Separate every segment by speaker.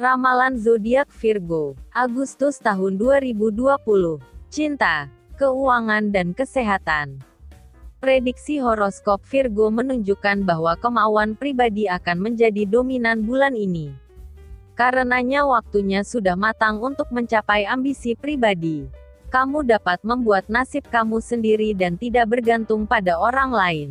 Speaker 1: Ramalan zodiak Virgo, Agustus tahun 2020. Cinta, keuangan dan kesehatan. Prediksi horoskop Virgo menunjukkan bahwa kemauan pribadi akan menjadi dominan bulan ini. Karenanya waktunya sudah matang untuk mencapai ambisi pribadi. Kamu dapat membuat nasib kamu sendiri dan tidak bergantung pada orang lain.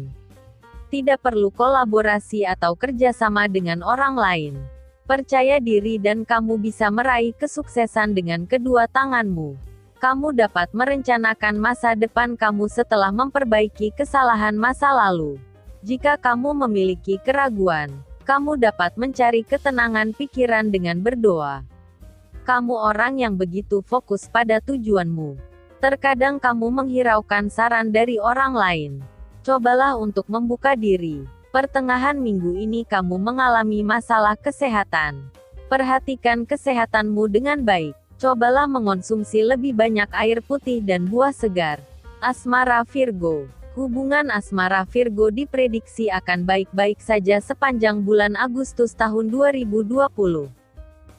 Speaker 1: Tidak perlu kolaborasi atau kerjasama dengan orang lain. Percaya diri dan kamu bisa meraih kesuksesan dengan kedua tanganmu. Kamu dapat merencanakan masa depan kamu setelah memperbaiki kesalahan masa lalu. Jika kamu memiliki keraguan, kamu dapat mencari ketenangan pikiran dengan berdoa. Kamu orang yang begitu fokus pada tujuanmu. Terkadang kamu menghiraukan saran dari orang lain. Cobalah untuk membuka diri. Pertengahan minggu ini kamu mengalami masalah kesehatan. Perhatikan kesehatanmu dengan baik. Cobalah mengonsumsi lebih banyak air putih dan buah segar. Asmara Virgo Hubungan asmara Virgo diprediksi akan baik-baik saja sepanjang bulan Agustus tahun 2020.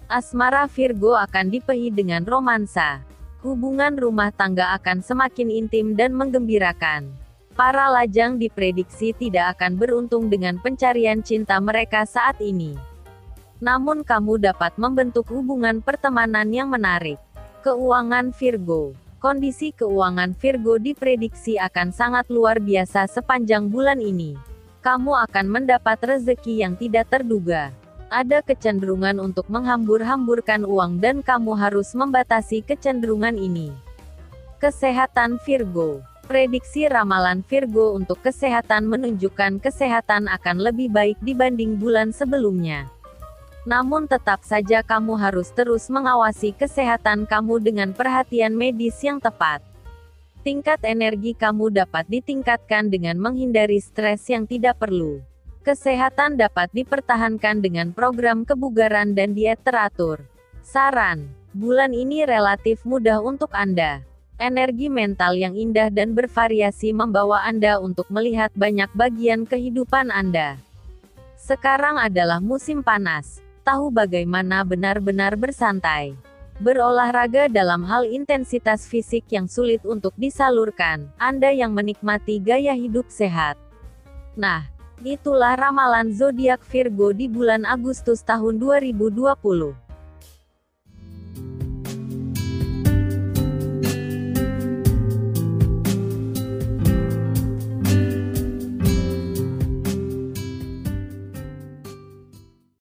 Speaker 1: Asmara Virgo akan dipenuhi dengan romansa. Hubungan rumah tangga akan semakin intim dan menggembirakan. Para lajang diprediksi tidak akan beruntung dengan pencarian cinta mereka saat ini. Namun kamu dapat membentuk hubungan pertemanan yang menarik. Keuangan Virgo Kondisi keuangan Virgo diprediksi akan sangat luar biasa sepanjang bulan ini. Kamu akan mendapat rezeki yang tidak terduga. Ada kecenderungan untuk menghambur-hamburkan uang dan kamu harus membatasi kecenderungan ini. Kesehatan Virgo Prediksi ramalan Virgo untuk kesehatan menunjukkan kesehatan akan lebih baik dibanding bulan sebelumnya. Namun tetap saja kamu harus terus mengawasi kesehatan kamu dengan perhatian medis yang tepat. Tingkat energi kamu dapat ditingkatkan dengan menghindari stres yang tidak perlu. Kesehatan dapat dipertahankan dengan program kebugaran dan diet teratur. Saran: bulan ini relatif mudah untuk Anda. Energi mental yang indah dan bervariasi membawa Anda untuk melihat banyak bagian kehidupan Anda. Sekarang adalah musim panas. Tahu bagaimana benar-benar bersantai. Berolahraga dalam hal intensitas fisik yang sulit untuk disalurkan, Anda yang menikmati gaya hidup sehat. Nah, itulah ramalan zodiak Virgo di bulan Agustus tahun 2020.